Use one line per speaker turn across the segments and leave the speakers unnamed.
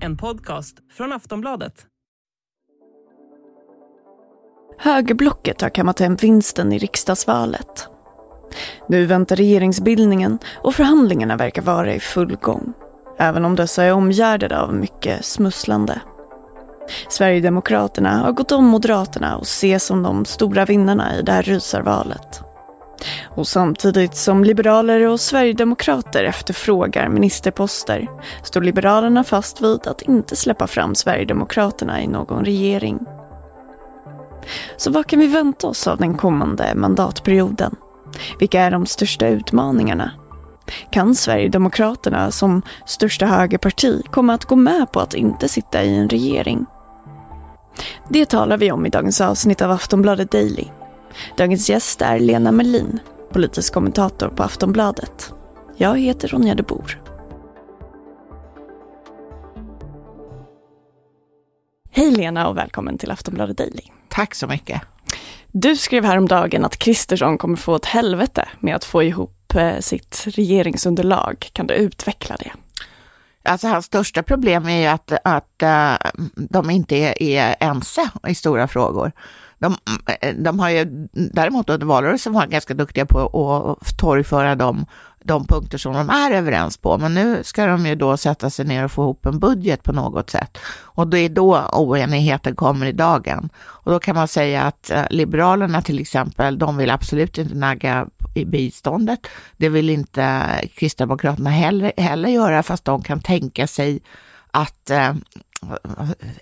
En podcast från Aftonbladet.
Högerblocket har kammat hem vinsten i riksdagsvalet. Nu väntar regeringsbildningen och förhandlingarna verkar vara i full gång. Även om dessa är omgärdade av mycket smusslande. Sverigedemokraterna har gått om Moderaterna och ses som de stora vinnarna i det här rysarvalet. Och samtidigt som liberaler och sverigedemokrater efterfrågar ministerposter står Liberalerna fast vid att inte släppa fram Sverigedemokraterna i någon regering. Så vad kan vi vänta oss av den kommande mandatperioden? Vilka är de största utmaningarna? Kan Sverigedemokraterna som största högerparti komma att gå med på att inte sitta i en regering? Det talar vi om i dagens avsnitt av Aftonbladet Daily. Dagens gäst är Lena Melin, politisk kommentator på Aftonbladet. Jag heter Ronja de Bor. Hej Lena och välkommen till Aftonbladet Daily.
Tack så mycket.
Du skrev häromdagen att Kristersson kommer få ett helvete med att få ihop eh, sitt regeringsunderlag. Kan du utveckla det?
Alltså hans största problem är ju att, att uh, de inte är, är ense i stora frågor. De, eh, de har ju däremot under valrörelsen varit ganska duktiga på att torgföra de, de punkter som de är överens på. Men nu ska de ju då sätta sig ner och få ihop en budget på något sätt. Och det är då oenigheten kommer i dagen. Och då kan man säga att eh, Liberalerna till exempel, de vill absolut inte nagga i biståndet. Det vill inte Kristdemokraterna heller, heller göra, fast de kan tänka sig att eh,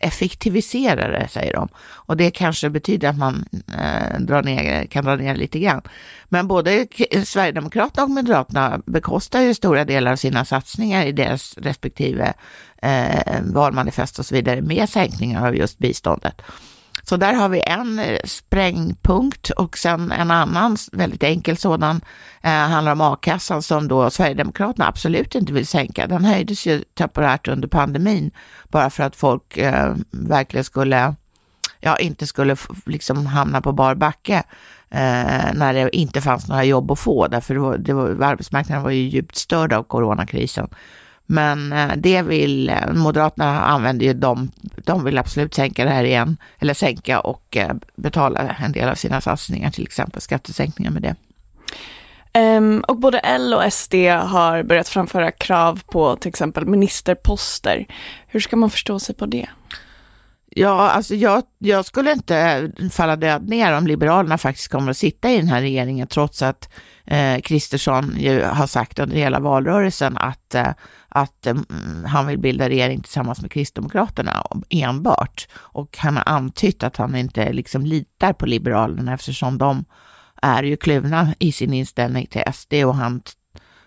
effektivisera det, säger de. Och det kanske betyder att man eh, drar ner, kan dra ner lite grann. Men både Sverigedemokraterna och Moderaterna bekostar ju stora delar av sina satsningar i deras respektive eh, valmanifest och så vidare med sänkningar av just biståndet. Så där har vi en eh, sprängpunkt och sen en annan väldigt enkel sådan eh, handlar om a-kassan som då Sverigedemokraterna absolut inte vill sänka. Den höjdes ju temporärt under pandemin bara för att folk eh, verkligen skulle, ja inte skulle liksom hamna på bar backe eh, när det inte fanns några jobb att få därför det var, det var, arbetsmarknaden var ju djupt störd av coronakrisen. Men eh, det vill eh, Moderaterna använder ju de, de vill absolut sänka det här igen, eller sänka och eh, betala en del av sina satsningar, till exempel skattesänkningar med det.
Um, och både L och SD har börjat framföra krav på till exempel ministerposter. Hur ska man förstå sig på det?
Ja, alltså jag, jag skulle inte falla död ner om Liberalerna faktiskt kommer att sitta i den här regeringen, trots att Kristersson eh, ju har sagt under hela valrörelsen att, eh, att eh, han vill bilda regering tillsammans med Kristdemokraterna enbart. Och han har antytt att han inte liksom litar på Liberalerna eftersom de är ju kluvna i sin inställning till SD och han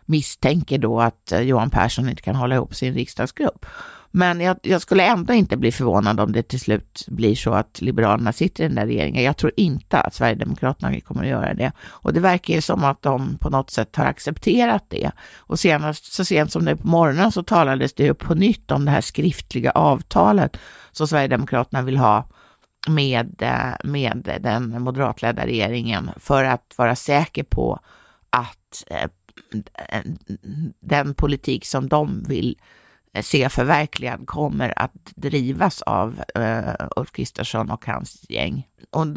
misstänker då att eh, Johan Persson inte kan hålla ihop sin riksdagsgrupp. Men jag, jag, skulle ändå inte bli förvånad om det till slut blir så att Liberalerna sitter i den där regeringen. Jag tror inte att Sverigedemokraterna kommer att göra det. Och det verkar ju som att de på något sätt har accepterat det. Och senast, så sent som nu på morgonen så talades det ju på nytt om det här skriftliga avtalet som Sverigedemokraterna vill ha med, eh, med den moderatledda regeringen för att vara säker på att eh, den politik som de vill se förverkligad kommer att drivas av uh, Ulf Kristersson och hans gäng. Och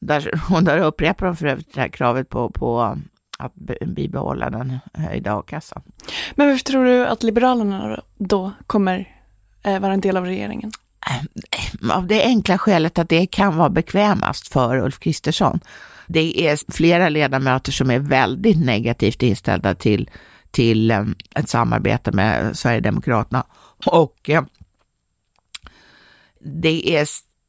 där, och där upprepar de för övrigt det här kravet på, på att bibehålla den höjda a-kassan.
Men varför tror du att Liberalerna då kommer eh, vara en del av regeringen?
Eh, av det enkla skälet att det kan vara bekvämast för Ulf Kristersson. Det är flera ledamöter som är väldigt negativt inställda till till eh, ett samarbete med Sverigedemokraterna. Och eh, det är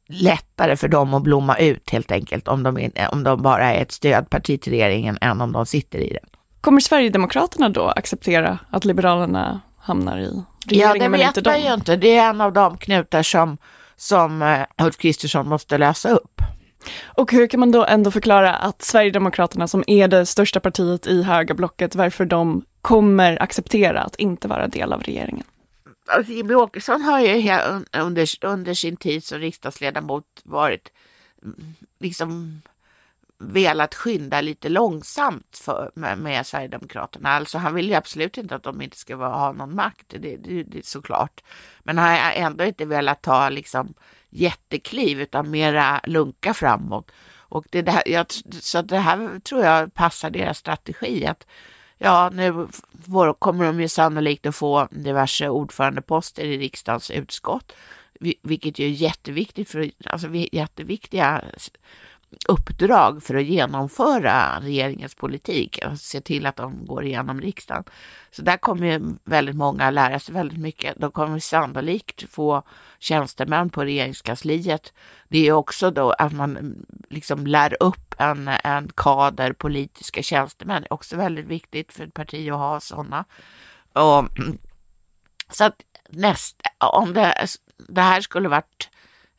lättare för dem att blomma ut helt enkelt om de, om de bara är ett stödparti till regeringen än om de sitter i den.
Kommer Sverigedemokraterna då acceptera att Liberalerna hamnar i regeringen?
Ja, det vet man ju inte. Det är en av de knutar som, som eh, Ulf Kristersson måste lösa upp.
Och hur kan man då ändå förklara att Sverigedemokraterna som är det största partiet i högerblocket, varför de kommer acceptera att inte vara del av regeringen?
Alltså, Jimmie Åkesson har ju under, under sin tid som riksdagsledamot varit mm, liksom velat skynda lite långsamt för, med, med Sverigedemokraterna. Alltså han vill ju absolut inte att de inte ska vara, ha någon makt, det, det, det såklart. Men han har ändå inte velat ta liksom jättekliv utan mera lunka framåt. Och det där, jag, så det här tror jag passar deras strategi. att Ja, nu kommer de ju sannolikt att få diverse ordförandeposter i riksdagens utskott, vilket ju är jätteviktigt för, alltså jätteviktiga uppdrag för att genomföra regeringens politik och se till att de går igenom riksdagen. Så där kommer ju väldigt många lära sig väldigt mycket. De kommer sannolikt få tjänstemän på regeringskansliet. Det är också då att man mm, liksom lär upp en, en kader politiska tjänstemän. Det är också väldigt viktigt för ett parti att ha sådana. Och, mm, så att nästa, om det, det här skulle varit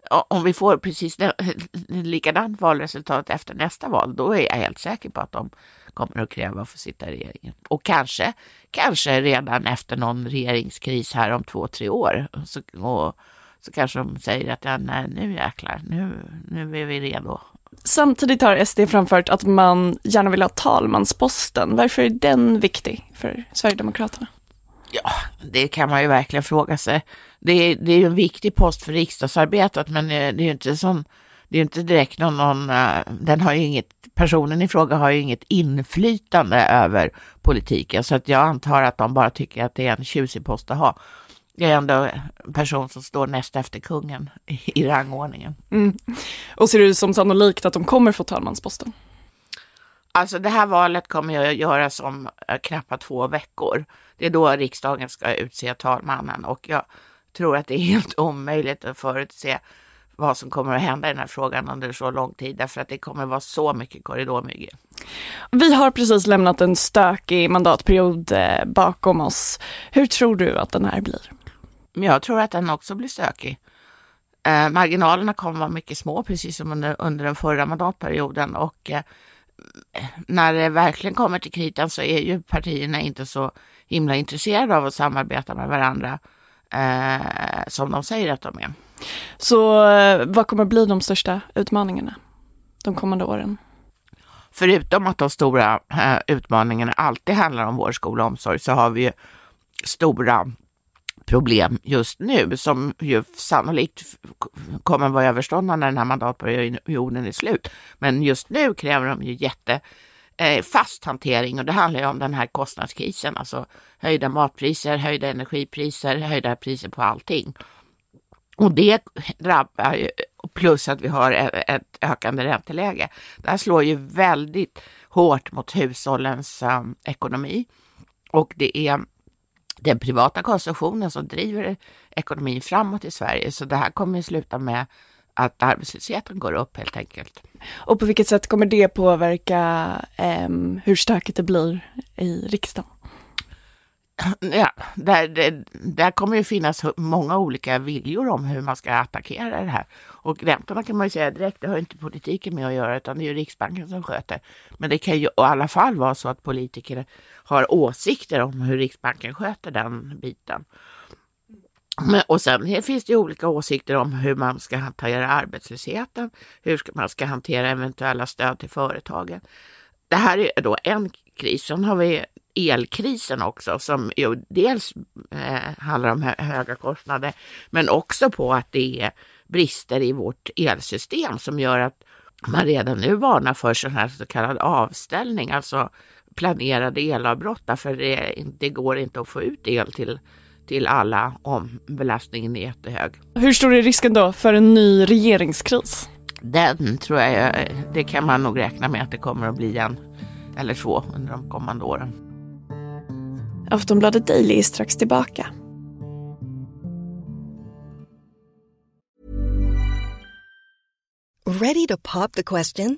om vi får precis likadant valresultat efter nästa val, då är jag helt säker på att de kommer att kräva att få sitta i regeringen. Och kanske, kanske redan efter någon regeringskris här om två, tre år. Så, och, så kanske de säger att ja, nej, nu jäklar, nu, nu är vi redo.
Samtidigt har SD framfört att man gärna vill ha talmansposten. Varför är den viktig för Sverigedemokraterna?
Ja, det kan man ju verkligen fråga sig. Det är, det är ju en viktig post för riksdagsarbetet, men det är ju inte som, det är inte direkt någon, någon, eh, den har ju inget, personen i fråga har ju inget inflytande över politiken, så att jag antar att de bara tycker att det är en tjusig post att ha. Det är ändå en person som står näst efter kungen i, i rangordningen.
Mm. Och ser det ut som sannolikt att de kommer få talmansposten?
Alltså det här valet kommer jag att göra som eh, knappt två veckor. Det är då riksdagen ska utse talmannen och jag tror att det är helt omöjligt att förutse vad som kommer att hända i den här frågan under så lång tid därför att det kommer att vara så mycket korridormygge.
Vi har precis lämnat en stökig mandatperiod eh, bakom oss. Hur tror du att den här blir?
Jag tror att den också blir stökig. Eh, marginalerna kommer att vara mycket små, precis som under, under den förra mandatperioden och eh, när det verkligen kommer till kritan så är ju partierna inte så himla intresserade av att samarbeta med varandra eh, som de säger att de är.
Så eh, vad kommer bli de största utmaningarna de kommande åren?
Förutom att de stora eh, utmaningarna alltid handlar om vård, skola och omsorg så har vi ju stora problem just nu som ju sannolikt kommer vara överståndna när den här mandatperioden är slut. Men just nu kräver de ju jätte eh, fast hantering och det handlar ju om den här kostnadskrisen, alltså höjda matpriser, höjda energipriser, höjda priser på allting. Och det drabbar ju, plus att vi har e-, ett ökande ränteläge. Det här slår ju väldigt hårt mot hushållens um, ekonomi och det är den privata konsumtionen som driver ekonomin framåt i Sverige. Så det här kommer att sluta med att arbetslösheten går upp helt enkelt.
Och på vilket sätt kommer det påverka eh, hur stökigt det blir i riksdagen?
Ja, där, där, där kommer ju finnas många olika viljor om hur man ska attackera det här. Och räntorna kan man ju säga direkt, det har inte politiken med att göra, utan det är ju Riksbanken som sköter. Men det kan ju i alla fall vara så att politiker har åsikter om hur Riksbanken sköter den biten. Men, och sen finns det ju olika åsikter om hur man ska hantera arbetslösheten, hur man ska hantera eventuella stöd till företagen. Det här är då en kris. Sen har vi elkrisen också som ju dels eh, handlar om höga kostnader men också på att det är brister i vårt elsystem som gör att man redan nu varnar för sån här så kallad avställning, alltså planerade elavbrott därför det, det går inte att få ut el till till alla om belastningen är jättehög.
Hur stor är risken då för en ny regeringskris?
Den tror jag, det kan man nog räkna med att det kommer att bli en eller två under de kommande åren.
Aftonbladet Daily är strax tillbaka.
Ready to pop the question?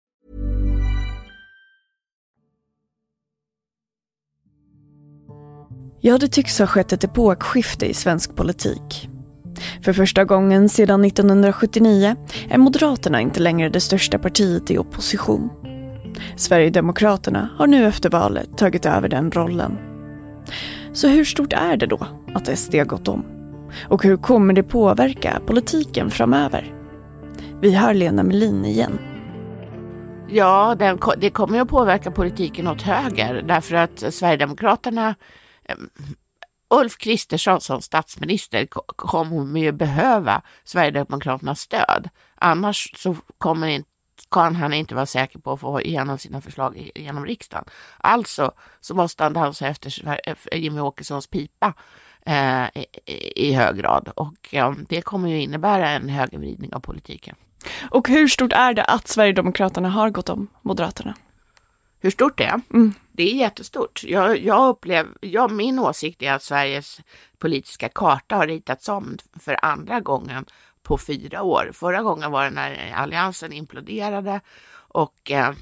Ja, det tycks ha skett ett epokskifte i svensk politik. För första gången sedan 1979 är Moderaterna inte längre det största partiet i opposition. Sverigedemokraterna har nu efter valet tagit över den rollen. Så hur stort är det då att SD gått om? Och hur kommer det påverka politiken framöver? Vi hör Lena Melin igen.
Ja, det kommer att påverka politiken åt höger därför att Sverigedemokraterna Ehm, Ulf Kristersson som statsminister kommer ju behöva Sverigedemokraternas stöd. Annars så kommer inte kan han inte vara säker på att få igenom sina förslag genom riksdagen. Alltså så måste han dansa efter Jimmy Åkessons pipa eh, i, i, hög grad och eh, det kommer ju innebära en högervridning av politiken.
Och hur stort är det att Sverigedemokraterna har gått om Moderaterna?
Hur stort det är? Mm. Det är jättestort. Jag, jag upplever, jag, min åsikt är att Sveriges politiska karta har ritats om för andra gången på fyra år. Förra gången var det när alliansen imploderade och, eh,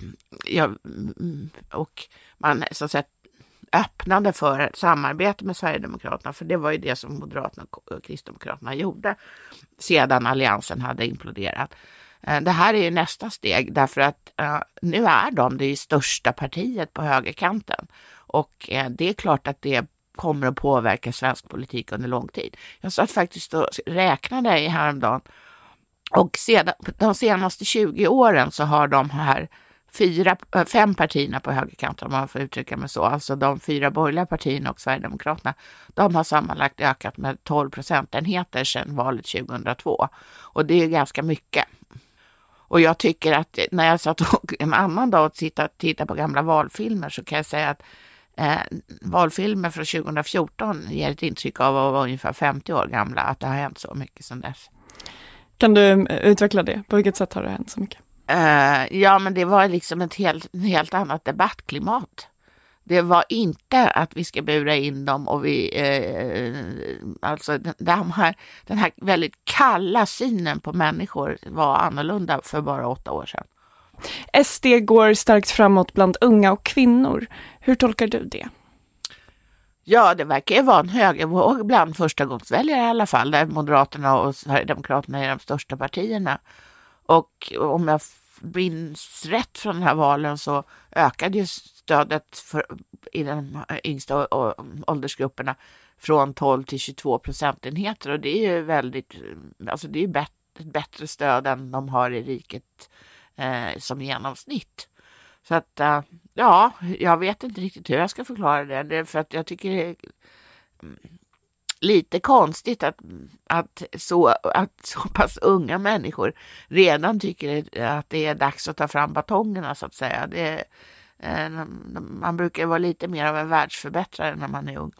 ja, och man så att säga, öppnade för ett samarbete med Sverigedemokraterna, för det var ju det som Moderaterna och Kristdemokraterna gjorde sedan alliansen hade imploderat. Eh, det här är ju nästa steg därför att eh, nu är de det största partiet på högerkanten och eh, det är klart att det kommer att påverka svensk politik under lång tid. Jag satt faktiskt och räknade i häromdagen och sedan, de senaste 20 åren så har de här fyra, fem partierna på högerkanten, om man får uttrycka mig så, alltså de fyra borgerliga partierna och Sverigedemokraterna, de har sammanlagt ökat med 12 procentenheter sedan valet 2002. Och det är ganska mycket. Och jag tycker att när jag satt en annan dag och tittade, tittade på gamla valfilmer så kan jag säga att eh, valfilmer från 2014 ger ett intryck av att vara ungefär 50 år gamla, att det har hänt så mycket sedan dess.
Kan du eh, utveckla det? På vilket sätt har det hänt så mycket?
Uh, ja, men det var liksom ett helt, helt annat debattklimat. Det var inte att vi ska bura in dem och vi, eh, alltså den här, den här väldigt kalla synen på människor var annorlunda för bara åtta år sedan.
SD går starkt framåt bland unga och kvinnor. Hur tolkar du det?
Ja, det verkar ju vara en högervåg bland förstagångsväljare i alla fall, där Moderaterna och Sverigedemokraterna är de största partierna. Och om jag minns rätt från den här valen så ökade ju stödet för, i de yngsta åldersgrupperna från 12 till 22 procentenheter och det är ju väldigt, alltså det är ju ett bättre stöd än de har i riket eh, som genomsnitt. Så att eh, ja, jag vet inte riktigt hur jag ska förklara det, det för att jag tycker det är mm, lite konstigt att, att, så, att så pass unga människor redan tycker att det är dags att ta fram batongerna så att säga. Det, man brukar vara lite mer av en världsförbättrare när man är ung.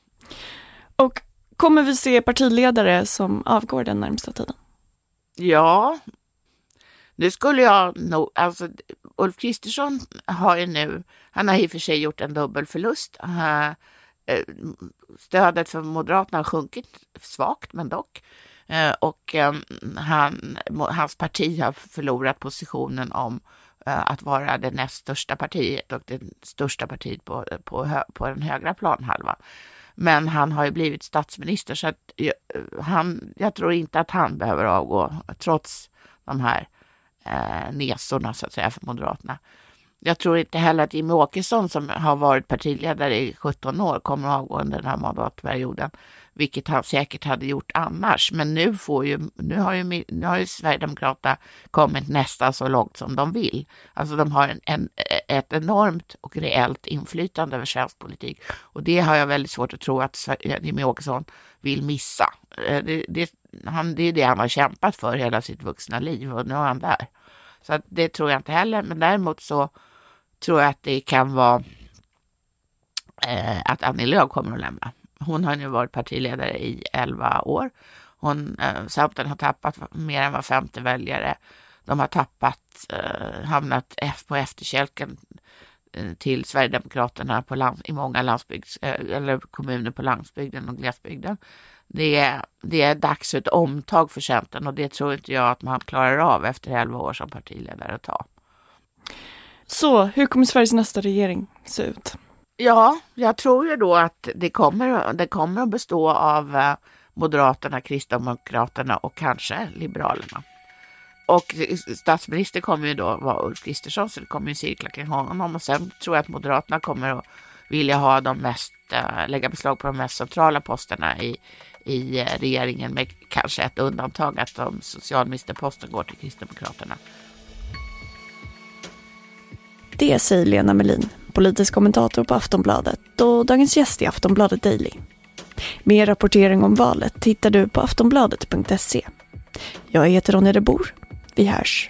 Och kommer vi se partiledare som avgår den närmsta tiden?
Ja, det skulle jag nog, alltså Ulf Kristersson har ju nu, han har i och för sig gjort en dubbel förlust. Eh, stödet för Moderaterna har sjunkit svagt, men dock. Eh, och han, hans parti har förlorat positionen om Eh, Eh, att vara det näst största partiet och det största partiet på, på, på den högra planhalvan. Men han har ju blivit statsminister så att eh, han, jag tror inte att han behöver avgå trots de här eh, nesorna så att säga för Moderaterna. Jag tror inte heller att Jimmie Åkesson som har varit partiledare i 17 år kommer att avgå under den här mandatperioden vilket han säkert hade gjort annars. Men nu, får ju, nu, har, ju, nu har ju Sverigedemokraterna kommit nästan så långt som de vill. Alltså de har en, en, ett enormt och reellt inflytande över svensk politik. Och det har jag väldigt svårt att tro att eh, Jimmie Åkesson vill missa. Eh, det, det, han, det är det han har kämpat för hela sitt vuxna liv och nu är han där. Så det tror jag inte heller. Men däremot så tror jag att det kan vara eh, att Annie Lööf kommer att lämna. Hon har nu varit partiledare i 11 år. Hon, eh, Centern har tappat mer än var femte väljare. De har tappat, eh, hamnat på efterkälken eh, till Sverigedemokraterna på land, i många landsbygds, eh, eller kommuner på landsbygden och glesbygden. Det är, det är dags för ett omtag för Centern och det tror inte jag att man klarar av efter 11 år som partiledare att ta.
Så hur kommer Sveriges nästa regering se ut?
Ja, jag tror ju då att det kommer, det kommer att bestå av eh, Moderaterna, Kristdemokraterna och kanske Liberalerna. Och statsminister kommer ju då vara Ulf Kristersson, så det kommer ju cirkla kring honom. Och sen tror jag att Moderaterna kommer att vilja ha de mest, eh, lägga beslag på de mest centrala posterna i, i eh, regeringen, med kanske ett undantag att om socialministerposten går till Kristdemokraterna.
Det säger Lena Melin, politisk kommentator på Aftonbladet och dagens gäst i Aftonbladet Daily. Mer rapportering om valet hittar du på aftonbladet.se. Jag heter Ronja de Bor. Vi hörs.